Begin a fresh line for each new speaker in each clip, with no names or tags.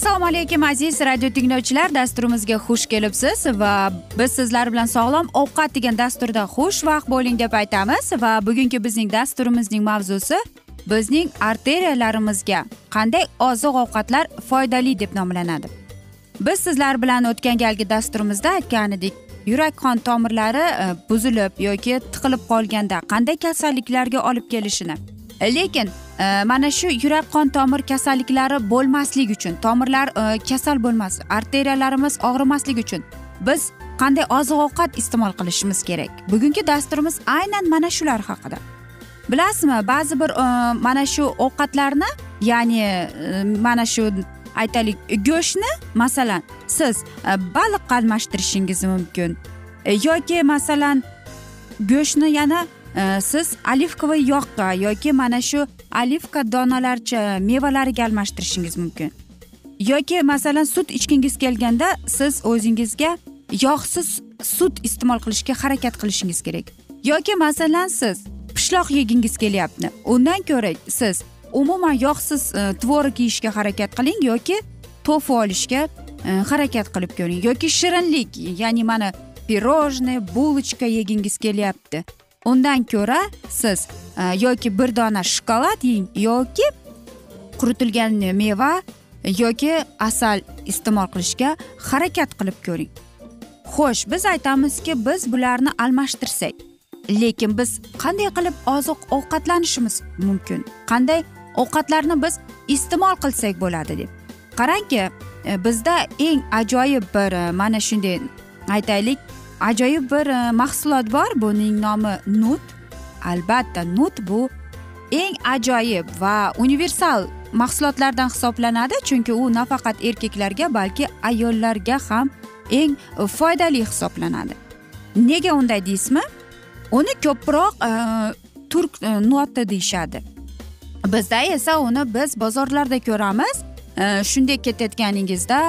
assalomu alaykum aziz radio tinglovchilar. Dasturimizga xush kelibsiz va biz sizlar bilan sog'lom ovqat degan dasturda xushvaqt bo'ling deb aytamiz va bugungi bizning dasturimizning mavzusi bizning arteriyalarimizga qanday oziq ovqatlar foydali deb nomlanadi. Biz sizlar bilan o'tgan galgi dasturimizda aytgan edik yurak qon tomirlari e, buzilib yoki tiqilib qolganda qanday kasalliklarga olib kelishini. Lekin e, mana shu yurak qon tomir kasalliklari bo'lmasligi uchun tomirlar e, kasal bo'lmasin arteriyalarimiz og'rimasligi uchun biz qanday oziq ovqat iste'mol qilishimiz kerak? Bugungi dasturimiz aynan mana shular haqida. Bilasizmi ba'zi bir e, mana shu ovqatlarni ya'ni mana shu aytaylik go'shtni masalan siz baliqqa almashtirishingiz mumkin yoki masalan go'shtni yana Э, siz olivkovoy yog'ga yoki mana shu olivka donalarcha mevalariga almashtirishingiz mumkin. Yoki masalan sut ichgingiz kelganda siz o'zingizga yog'siz sut iste'mol qilishga harakat qilishingiz kerak. Yoki masalan siz pishloq yegingiz kelyapti. Undan ko'ra siz umuman yog'siz e, tvorog yeyishga harakat qiling yoki tofu olishga e, harakat qilib ko'ring. Yoki shirinlik ya'ni mana pirojnoe булочка yegingiz kelyapti. Undan ko'ra siz e, yoki bir dona shokolad yeng yoki quritilgan meva yoki asal iste'mol qilishga harakat qilib ko'ring. Xo'sh biz aytamizki biz bularni almashtirsak lekin biz qanday qilib oziq ovqatlanishimiz mumkin? Qanday ovqatlarni biz iste'mol qilsak bo'ladi deb. Qarangki e, bizda eng ajoyib bir e, mana shunday aytaylik ajoyib bir e, mahsulot bor. Buning nomi nut. Albatta nut bu eng ajoyib va universal mahsulotlardan hisoblanadi. Chunki u nafaqat erkaklarga balki ayollarga ham eng e, foydali hisoblanadi. Nega unday deysizmi? Uni ko'proq e, turk e, noti deyishadi. Bizda esa uni biz bozorlarda ko'ramiz. Shunday ketayotganingizda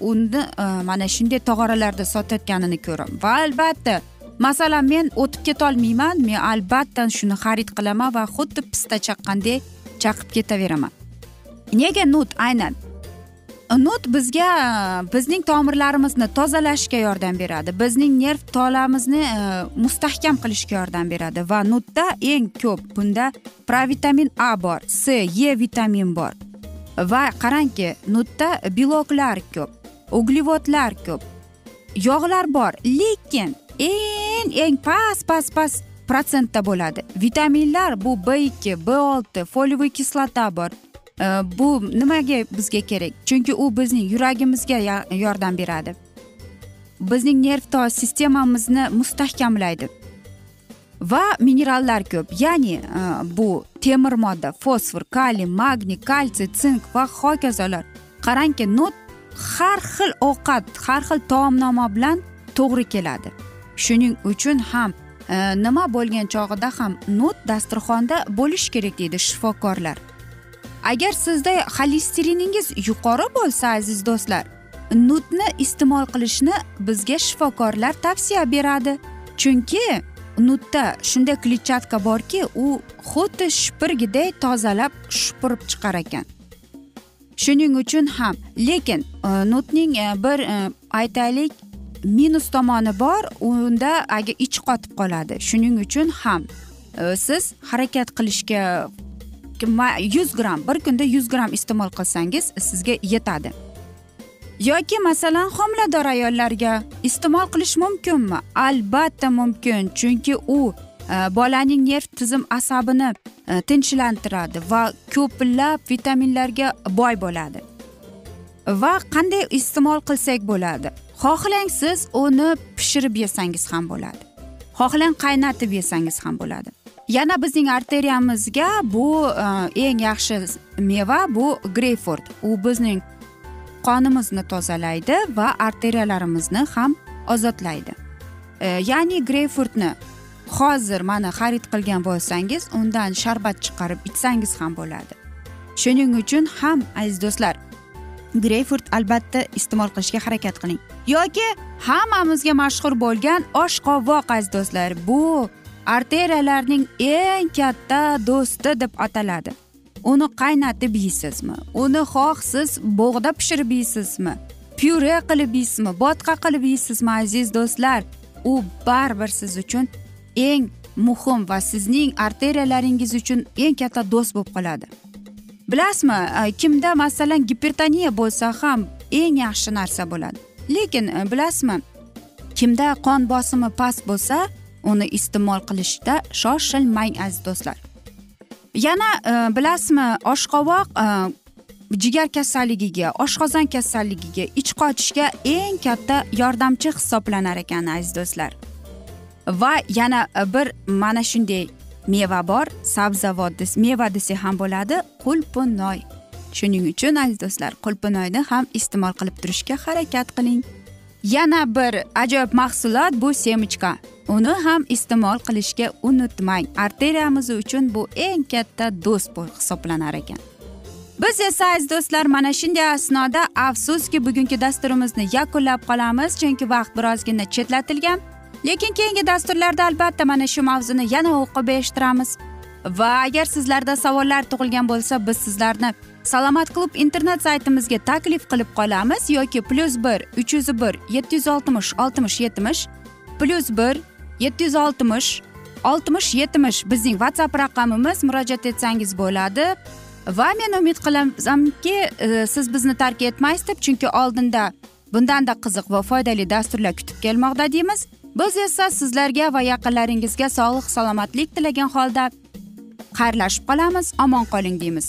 uni e, mana shunday tog'oralarda sotayotganini ko'rib va albatta masalan men o'tib ketolmayman men albatta shuni xarid qilaman va xuddi pista chaqqandek chaqib ketaveraman. Nega nut? Aynan. Nut bizga bizning tomirlarimizni tozalashga yordam beradi. Bizning nerv tolamizni e, mustahkam qilishga yordam beradi. Va nutda eng ko'p bunda provitamin a bor c e vitamin bor. Va qarangki nutda beloklar ko'p uglevodlar ko'p yog'lar bor lekin eng eng past past past protsentda bo'ladi. Vitaminlar bu b ikki b olti folioviy kislota bor. Э, bu nimaga bizga kerak? Chunki u bizning yuragimizga yordam beradi. Bizning nerv sistemamizni mustahkamlaydi. Va minerallar ko'p. Ya'ni e, bu temir modda fosfor kaliy magniy kalsiy sink va hokazolar. Qarangki nut har xil ovqat har xil taomnoma bilan to'g'ri keladi. Shuning uchun ham e, nima bo'lgan chog'ida ham nut dasturxonda bo'lishi kerak deydi shifokorlar. Agar sizda xolesteriningiz yuqori bo'lsa aziz do'stlar nutni iste'mol qilishni bizga shifokorlar tavsiya beradi. Chunki nutda shunday kletchatka borki u xuddi shupurgiday tozalab shupurib chiqar ekan. Shuning uchun ham lekin e, nutning e, bir e, aytaylik minus tomoni bor unda agar ichi qotib qoladi. Shuning uchun ham siz harakat qilishga yuz gramm bir kunda yuz gramm iste'mol qilsangiz sizga yetadi. Yoki masalan homilador ayollarga iste'mol qilish mumkinmi? Albatta mumkin chunki u e, bolaning nerv tizim asabini e, tinchlantiradi va ko'plab vitaminlarga boy bo'ladi. Va qanday iste'mol qilsak bo'ladi? Xohlang siz uni pishirib yesangiz ham bo'ladi. Xohlang qaynatib yesangiz ham bo'ladi. Yana bizning arteriyamizga bu e, eng yaxshi meva bu greyfurt. U bizning qonimizni tozalaydi va arteriyalarimizni ham ozodlaydi. E, ya'ni greyfurtni hozir mana xarid qilgan bo'lsangiz undan sharbat chiqarib ichsangiz ham bo'ladi. Shuning uchun ham aziz do'stlar greyfurt albatta iste'mol qilishga harakat qiling. Yoki hammamizga mashhur bo'lgan oshqovoq aziz do'stlar bu arteriyalarning eng katta do'sti deb ataladi. Uni qaynatib yeysizmi? Uni xoh siz bog'da pishirib yeysizmi? Pyure qilib yeysizmi? Botqa qilib yeysizmi aziz do'stlar? U baribir siz uchun eng muhim va sizning arteriyalaringiz uchun eng katta do'st bo'lib qoladi. Bilasizmi e, kimda masalan gipertoniya bo'lsa ham eng yaxshi narsa bo'ladi. Lekin e, bilasizmi kimda qon bosimi past bo'lsa uni iste'mol qilishda shoshilmang aziz do'stlar. Yana e, bilasizmi oshqovoq e, jigar kasalligiga oshqozon kasalligiga ich qochishga eng katta yordamchi hisoblanar ekan aziz do'stlar. Va yana e, bir mana shunday meva bor sabzavot meva desak ham bo'ladi qulpunoy. Shuning uchun aziz do'stlar qulpunoyni ham iste'mol qilib turishga harakat qiling. Yana bir ajoyib mahsulot bu semichka uni ham iste'mol qilishga unutmang. Arteriyamiz uchun bu eng katta do'st hisoblanar ekan. Biz esa aziz do'stlar mana shunday asnoda afsuski bugungi dasturimizni yakunlab qolamiz chunki vaqt birozgina chetlatilgan. Lekin keyingi dasturlarda albatta mana shu mavzuni yana o'qib eshittiramiz. Va agar sizlarda savollar tug'ilgan bo'lsa biz sizlarni salomat klub internet saytimizga taklif qilib qolamiz yoki plyus bir uch yuz bir yetti yuz oltmish oltmish yetmish plyus bir yetti yuz oltmish oltmish yetmish bizning whatsapp raqamimiz murojaat etsangiz bo'ladi. Va men umid qilamanki e, siz bizni tark etmaysiz deb chunki oldinda bundanda qiziq va foydali dasturlar kutib kelmoqda deymiz. Biz esa sizlarga va yaqinlaringizga sog'lik salomatlik tilagan holda xayrlashib qolamiz. Omon qoling deymiz.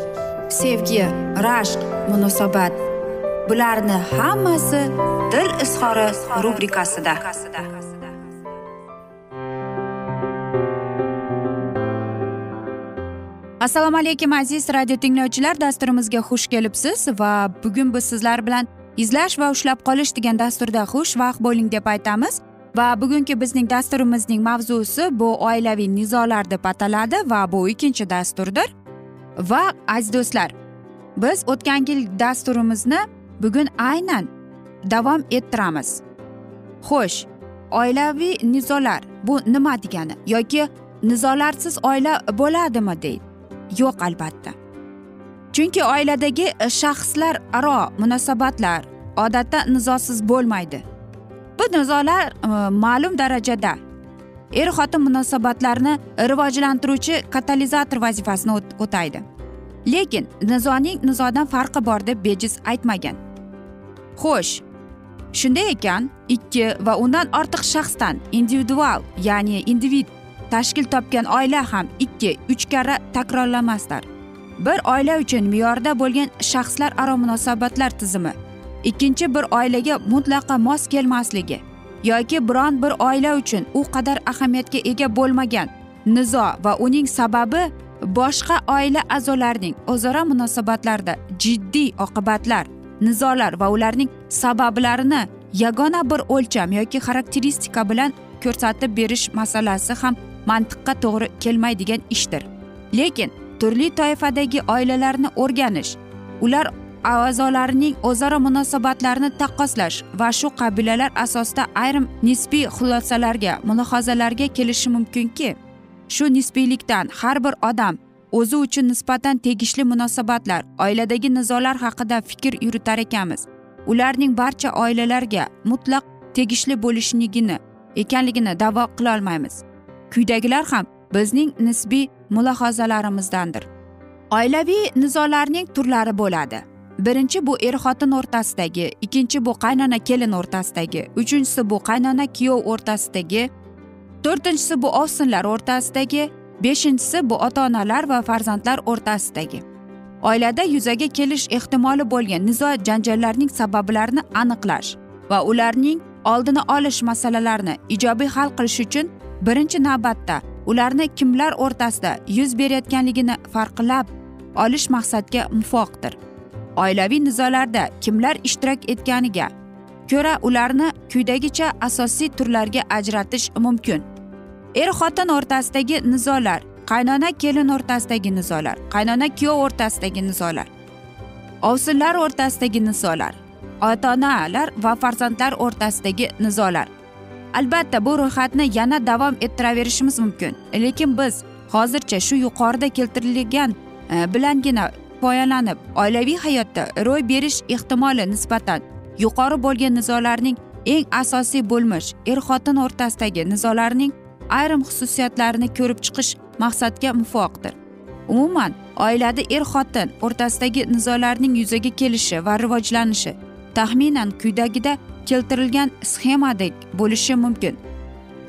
sevgi rashq munosabat. Bularni hammasi dil izhori rubrikasida. Assalomu alaykum aziz radio tinglovchilar. Dasturimizga xush kelibsiz va bugun biz sizlar bilan izlash va ushlab qolish degan dasturda xushvaqt bo'ling deb aytamiz. Va bugungi bizning dasturimizning mavzusi bu oilaviy nizolar deb ataladi va bu ikkinchi dasturdir. Va aziz do'stlar biz o'tgan yil dasturimizni bugun aynan davom ettiramiz. Xo'sh oilaviy nizolar bu nima degani yoki nizolarsiz oila bo'ladimi deydi yo'q albatta. Chunki oiladagi shaxslar aro munosabatlar odatda nizosiz bo'lmaydi. Bu nizolar e, ma'lum darajada er xotin munosabatlarini rivojlantiruvchi katalizator vazifasini o'taydi. Lekin nizoning nizodan farqi bor deb bejiz aytmagan. Xo'sh shunday ekan ikki va undan ortiq shaxsdan individual ya'ni individ tashkil topgan oila ham ikki uch karra takrorlamaslar bir oila uchun me'yorda bo'lgan shaxslar aro munosabatlar tizimi ikkinchi bir oilaga mutlaqo mos kelmasligi. Yoki biron bir oila uchun u qadar ahamiyatga ega bo'lmagan. Nizo va uning sababi boshqa oila a'zolarining o'zaro munosabatlarida jiddiy oqibatlar. Nizolar va ularning sabablarini yagona bir o'lcham yoki xarakteristika bilan ko'rsatib berish masalasi ham mantiqqa to'g'ri kelmaydigan ishdir. Lekin turli toifadagi oilalarni o'rganish ular a'zolarining o'zaro munosabatlarini taqqoslash va shu qabilalar asosida ayrim nisbiy xulosalarga mulohazalarga kelishi mumkinki shu nisbiylikdan har bir odam o'zi uchun nisbatan tegishli munosabatlar oiladagi nizolar haqida fikr yuritar ekanmiz ularning barcha oilalarga mutlaq tegishli bo'lishligini ekanligini da'vo qilolmaymiz quyidagilar ham bizning nisbiy mulohazalarimizdandir. Oilaviy nizolarning turlari bo'ladi. Birinchi bu er xotin o'rtasidagi ikkinchi bu qaynona kelin o'rtasidagi uchinchisi bu qaynona kuyov o'rtasidagi to'rtinchisi bu ovsinlar o'rtasidagi beshinchisi bu ota onalar va farzandlar o'rtasidagi. Oilada yuzaga kelish ehtimoli bo'lgan nizo janjallarning sabablarini aniqlash va ularning oldini olish masalalarini ijobiy hal qilish uchun birinchi navbatda ularni kimlar o'rtasida yuz berayotganligini farqlab olish maqsadga muvofiqdir. Oilaviy nizolarda kimlar ishtirok etganiga ko'ra ularni quyidagicha asosiy turlarga ajratish mumkin. Er xotin o'rtasidagi nizolar qaynona kelin o'rtasidagi nizolar qaynona kuyov o'rtasidagi nizolar ovsinlar o'rtasidagi nizolar ota onalar va farzandlar o'rtasidagi nizolar. Albatta bu ro'yxatni yana davom ettiraverishimiz mumkin lekin biz hozircha shu yuqorida keltirilgan e, bilangina foydalanib oilaviy hayotda ro'y berish ehtimoli nisbatan yuqori bo'lgan nizolarning eng asosiy bo'lmish er xotin o'rtasidagi nizolarning ayrim xususiyatlarini ko'rib chiqish maqsadga muvofiqdir. Umuman oilada er xotin o'rtasidagi nizolarning yuzaga kelishi va rivojlanishi taxminan quyidagida keltirilgan sxemadek bo'lishi mumkin.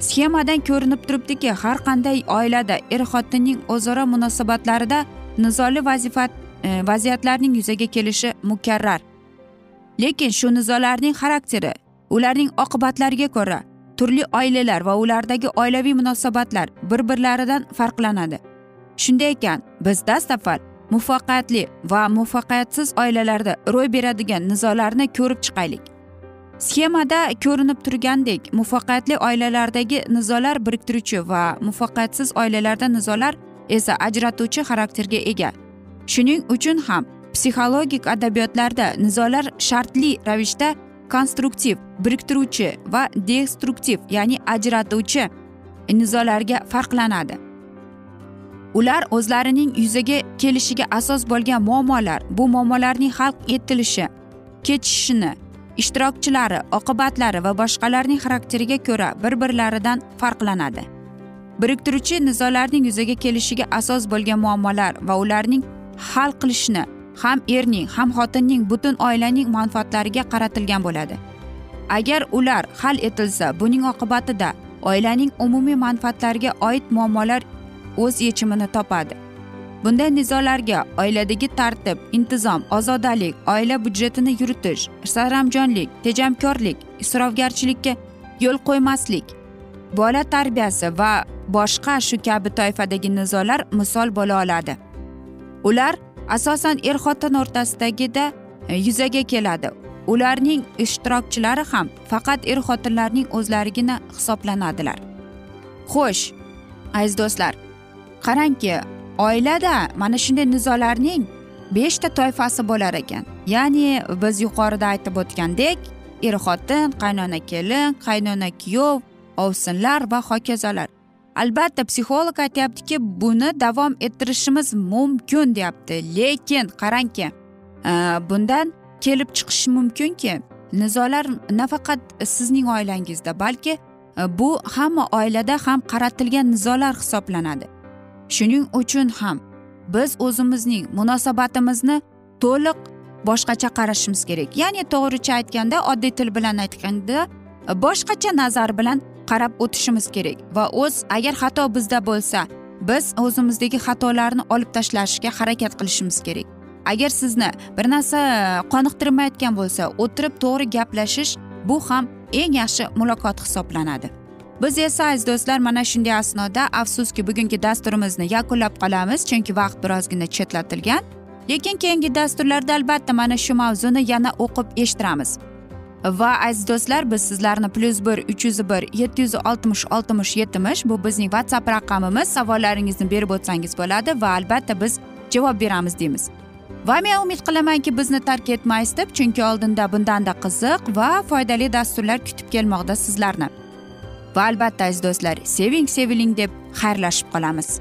Sxemadan ko'rinib turibdiki har qanday oilada er xotinning o'zaro munosabatlarida nizoli vazifa vaziyatlarning yuzaga kelishi mukarrar. Lekin shu nizolarning xarakteri ularning oqibatlariga ko'ra turli oilalar va ulardagi oilaviy munosabatlar bir birlaridan farqlanadi. Shunday ekan biz dastavval muvaffaqiyatli va muvaffaqiyatsiz oilalarda ro'y beradigan nizolarni ko'rib chiqaylik. Sxemada ko'rinib turgandek muvaffaqiyatli oilalardagi nizolar biriktiruvchi va muvaffaqiyatsiz oilalarda nizolar esa ajratuvchi xarakterga ega. Shuning uchun ham psixologik adabiyotlarda nizolar shartli ravishda konstruktiv biriktiruvchi va destruktiv ya'ni ajratuvchi nizolarga farqlanadi. Ular o'zlarining yuzaga kelishiga asos bo'lgan muammolar bu muammolarning hal etilishi kechishini ishtirokchilari oqibatlari va boshqalarning xarakteriga ko'ra bir birlaridan farqlanadi. Biriktiruvchi nizolarning yuzaga kelishiga asos bo'lgan muammolar va ularning hal qilishni ham erning ham xotinning butun oilaning manfaatlariga qaratilgan bo'ladi. Agar ular hal etilsa buning oqibatida oilaning umumiy manfaatlariga oid muammolar o'z yechimini topadi. Bunday nizolarga oiladagi tartib intizom ozodalik oila byudjetini yuritish saramjonlik tejamkorlik isrofgarchilikka yo'l qo'ymaslik bola tarbiyasi va boshqa shu kabi toifadagi nizolar misol bo'la oladi. Ular asosan er xotin o'rtasidagida e, yuzaga keladi. Ularning ishtirokchilari ham faqat er xotinlarning o'zlarigina hisoblanadilar. Xo'sh aziz do'stlar qarangki oilada mana shunday nizolarning beshta toifasi bo'lar ekan. Ya'ni biz yuqorida aytib o'tgandek er xotin qaynona kelin qaynona kuyov ovsinlar va hokazolar. Albatta psixolog aytyaptiki buni davom ettirishimiz mumkin deyapti. Lekin qarangki e, bundan kelib chiqishi mumkinki nizolar nafaqat sizning oilangizda balki e, bu hamma oilada ham qaratilgan nizolar hisoblanadi. Shuning uchun ham biz o'zimizning munosabatimizni to'liq boshqacha qarashimiz kerak. Ya'ni to'g'richa aytganda oddiy til bilan aytganda boshqacha nazar bilan qarab o'tishimiz kerak. Va o'z agar xato bizda bo'lsa biz o'zimizdagi xatolarni olib tashlashga harakat qilishimiz kerak. Agar sizni bir narsa qoniqtirmayotgan bo'lsa o'tirib to'g'ri gaplashish bu ham eng yaxshi muloqot hisoblanadi. Biz esa aziz do'stlar mana shunday asnoda afsuski bugungi dasturimizni yakunlab qolamiz chunki vaqt birozgina chetlatilgan. Lekin keyingi dasturlarda albatta mana shu mavzuni yana o'qib eshittiramiz. Va aziz do'stlar biz sizlarni plyus bir uch yuz bir yetti yuz oltmish oltmish yetmish bu bizning whatsapp raqamimiz. Savollaringizni berib o'tsangiz bo'ladi va albatta biz javob beramiz deymiz. Va men umid qilamanki bizni tark etmaysiz deb chunki oldinda bundanda qiziq va foydali dasturlar kutib kelmoqda sizlarni. Va albatta aziz do'stlar seving seviling deb xayrlashib qolamiz.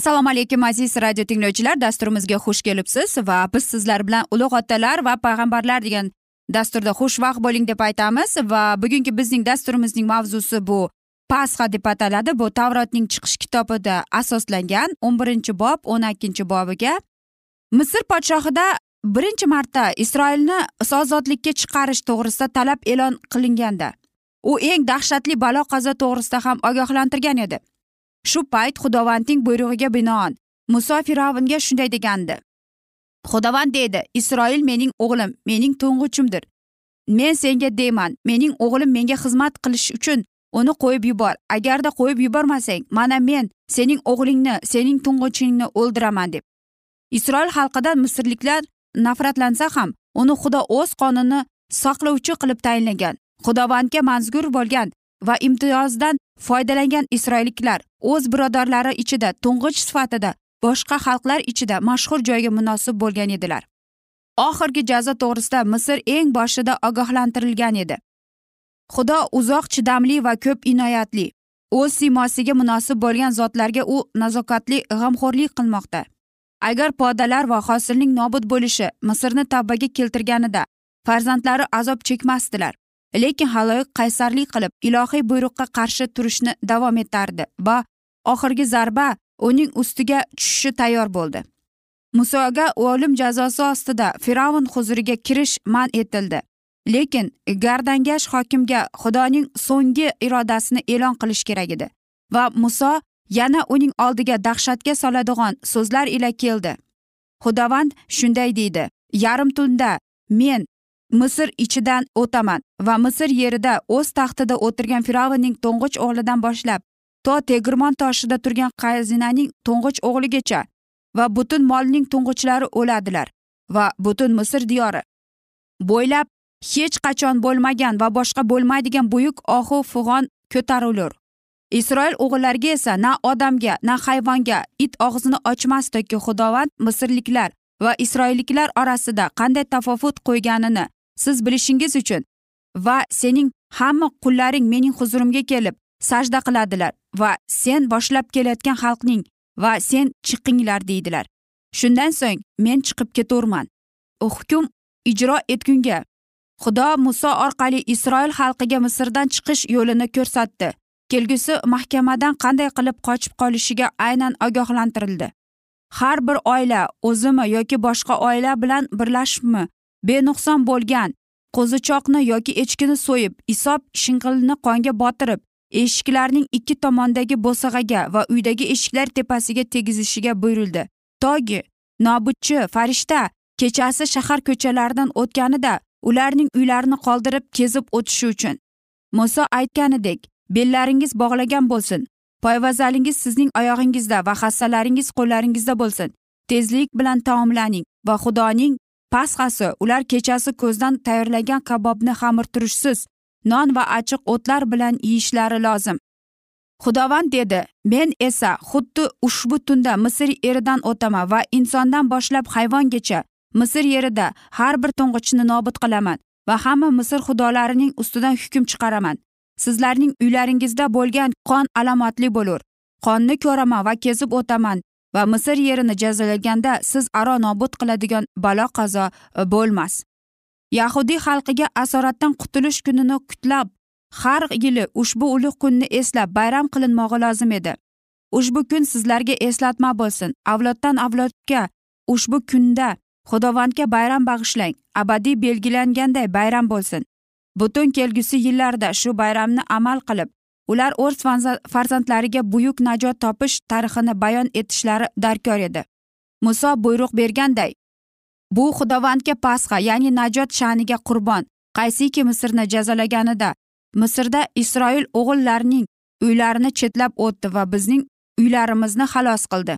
Assalomu alaykum aziz radio tinglovchilar. Dasturimizga xush kelibsiz va biz sizlar bilan ulug' otalar va payg'ambarlar degan dasturda xushvaqt bo'ling deb aytamiz. Va bugungi bizning dasturimizning mavzusi bu. Pasxa deb ataladi. Bu tavrotning chiqish kitobida asoslangan o'n birinchi bob o'n ikkinchi bobiga. Misr podshohida birinchi marta isroilni ozodlikka chiqarish to'g'risida talab e'lon qilinganda u eng dahshatli balo qazo to'g'risida ham ogohlantirgan edi. Shu payt xudovandning buyrug'iga binoan. Muso fir'avnga shunday degandi. Xudovand deydi isroil mening o'g'lim mening to'ng'ichimdir men senga deyman mening o'g'lim menga xizmat qilish uchun uni qo'yib yubor. Agarda qo'yib yubormasang mana men sening o'g'lingni sening to'ng'ichingni o'ldiraman deb. Isroil xalqidan misrliklar nafratlansa ham uni xudo o'z qonini saqlovchi qilib tayinlagan xudovandga manzur bo'lgan va imtiyozdan foydalangan isroilliklar o'z birodarlari ichida to'ng'ich sifatida boshqa xalqlar ichida mashhur joyga munosib bo'lgan edilar. Oxirgi jazo to'g'risida misr eng boshida ogohlantirilgan edi. Xudo uzoq chidamli va ko'p inoyatli o'z siymosiga munosib bo'lgan zotlarga u nazokatli g'amxo'rlik qilmoqda. Agar podalar va hosilning nobud bo'lishi misrni tavbaga keltirganida farzandlari azob chekmasdilar. Lekin haloyiq qaysarlik qilib ilohiy buyruqqa qarshi turishni davom etardi va oxirgi zarba uning ustiga tushishi tayyor bo'ldi. Musoga o'lim jazosi ostida fir'avn huzuriga kirish man etildi. Lekin gardangash hokimga xudoning so'nggi irodasini e'lon qilish kerak edi va muso yana uning oldiga dahshatga soladigan so'zlar ila keldi. Xudovand shunday deydi yarim tunda men misr ichidan o'taman va misr yerida o'z taxtida o'tirgan fir'avnning to'ng'ich o'g'lidan boshlab to tegirmon toshida turgan qazinaning to'ng'ich o'g'ligacha va butun molning to'ng'ichlari o'ladilar va butun misr diyori. Bo'ylab hech qachon bo'lmagan va boshqa bo'lmaydigan buyuk ohu fig'on ko'tarilur. Isroil o'g'illariga esa na odamga na hayvonga it og'zini ochmasdiki xudovand misrliklar va isroilliklar orasida qanday tafovut qo'yganini siz bilishingiz uchun. Va sening hamma qullaring mening huzurimga kelib sajda qiladilar va sen boshlab kelayotgan xalqning va sen chiqinglar deydilar. Shundan so'ng men chiqib ketaverman hukm ijro etgunga xudo muso orqali isroil xalqiga misrdan chiqish yo'lini ko'rsatdi. Kelgusi mahkamadan qanday qilib qochib qolishiga aynan ogohlantirildi. Har bir oila o'zimi yoki boshqa oila bilan birlashibmi? Benuqson bo'lgan. Qo'zichoqni yoki echkini so'yib isob shing'ilni qonga botirib eshiklarning ikki tomonidagi bo'sag'aga va uydagi eshiklar tepasiga tegizishiga buyurildi. Togi nobudchi farishta kechasi shahar ko'chalaridan o'tganida ularning uylarini qoldirib kezib o'tishi uchun. Muso aytganidek bellaringiz bog'lagan bo'lsin. Poyvazalingiz sizning oyog'ingizda va hassalaringiz qo'llaringizda bo'lsin. Tezlik bilan taomlaning va xudoning pasxasi ular kechasi ko'zdan tayyorlagan kabobni xamirturishsiz non va achchiq o'tlar bilan yeyishlari lozim. Xudovand dedi men esa xuddi ushbu tunda misr eridan o'taman va insondan boshlab hayvongacha misr yerida har bir to'ng'ichni nobud qilaman va hamma misr xudolarining ustidan hukm chiqaraman. Sizlarning uylaringizda bo'lgan qon alomatli bo'lur. Qonni ko'raman va kezib o'taman va misr yerini jazolaganda siz aro nobud qiladigan balo qazo e, bo'lmas. Yahudiy xalqiga asoratdan qutulish kunini kutlab har yili ushbu ulug' kunni eslab bayram qilinmog'i lozim edi. Ushbu kun sizlarga eslatma bo'lsin. Avloddan avlodga ushbu kunda xudovandga bayram bag'ishlang. Abadiy belgilanganday bayram bo'lsin. Butun kelgusi yillarda shu bayramni amal qilib ular o'z farzandlariga buyuk najot topish tarixini bayon etishlari darkor edi. Muso buyruq berganday bu xudovandga pasxa ya'ni najot sha'niga qurbon qaysiki misrni jazolaganida misrda isroil o'g'illarining uylarini chetlab o'tdi va bizning uylarimizni xalos qildi.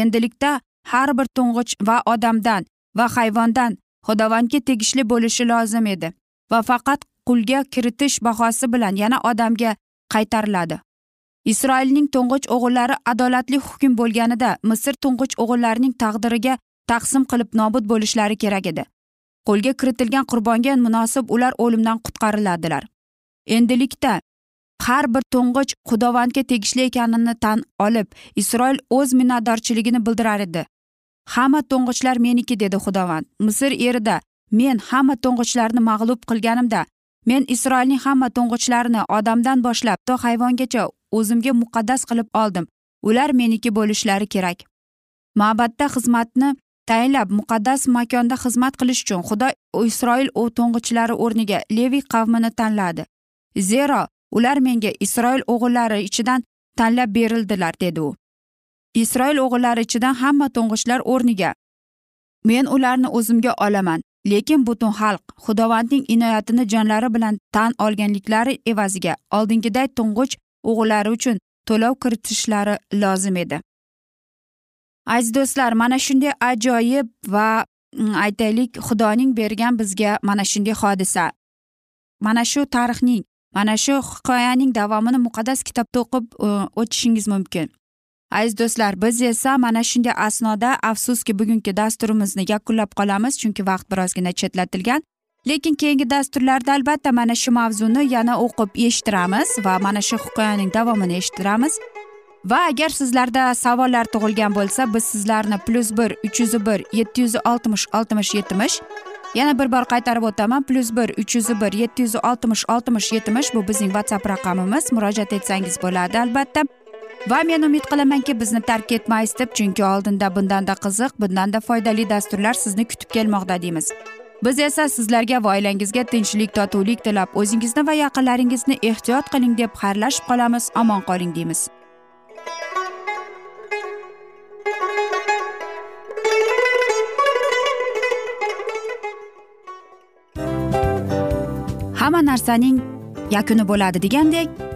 Endilikda har bir to'ng'ich va odamdan va hayvondan xudovandga tegishli bo'lishi lozim edi va faqat qulga kiritish bahosi bilan yana odamga qaytariladi. Isroilning to'ng'ich o'g'illari adolatli hukm bo'lganida misr to'ng'ich o'g'illarining taqdiriga taqsim qilib nobud bo'lishlari kerak edi. Qo'lga kiritilgan qurbonga munosib ular o'limdan qutqariladilar. Endilikda har bir to'ng'ich xudovandga tegishli ekanini tan olib isroil o'z minnatdorchiligini bildirar edi. Hamma to'ng'ichlar meniki dedi xudovand. Misr erida men hamma to'ng'ichlarni mag'lub qilganimda men isroilning hamma to'ng'ichlarini odamdan boshlab to hayvongacha o'zimga muqaddas qilib oldim. Ular meniki bo'lishlari kerak. Ma'batda xizmatni tayinlab muqaddas makonda xizmat qilish uchun xudo isroil to'ng'ichlari o'rniga leviy qavmini tanladi. Zero ular menga isroil o'g'illari ichidan tanlab berildilar dedi u. Isroil o'g'illari ichidan hamma to'ng'ichlar o'rniga. Men ularni o'zimga olaman. Lekin butun xalq xudovandning inoyatini jonlari bilan tan olganliklari evaziga oldingiday to'ng'ich o'g'illari uchun to'lov kiritishlari lozim edi. Aziz do'stlar mana shunday ajoyib va mm, aytaylik xudoning bergan bizga mana shunday hodisa. Mana shu tarixning mana shu hikoyaning davomini muqaddas kitobda o'qib e, o'tishingiz mumkin. Aziz do'stlar biz esa mana shunday asnoda afsuski bugungi dasturimizni yakunlab qolamiz chunki vaqt birozgina chetlatilgan. Lekin keyingi dasturlarda albatta mana shu mavzuni yana o'qib eshittiramiz va mana shu hikoyaning davomini eshittiramiz. Va agar sizlarda savollar tug'ilgan bo'lsa biz sizlarni plyus bir uch yuz bir yetti yuz oltmish oltmish yetmish yana bir bor qaytarib o'taman. Plyus bir uch yuz bir yetti yuz oltmish oltmish yetmish bu bizning whatsapp raqamimiz. Murojaat etsangiz bo'ladi albatta. Va men umid qilamanki bizni tark etmaysiz deb chunki oldinda bundanda qiziq bundanda foydali dasturlar sizni kutib kelmoqda deymiz. Biz esa sizlarga va oilangizga tinchlik totuvlik tilab o'zingizni va yaqinlaringizni ehtiyot qiling deb xayrlashib qolamiz omon qoling deymiz. Hamma narsaning yakuni bo'ladi degandek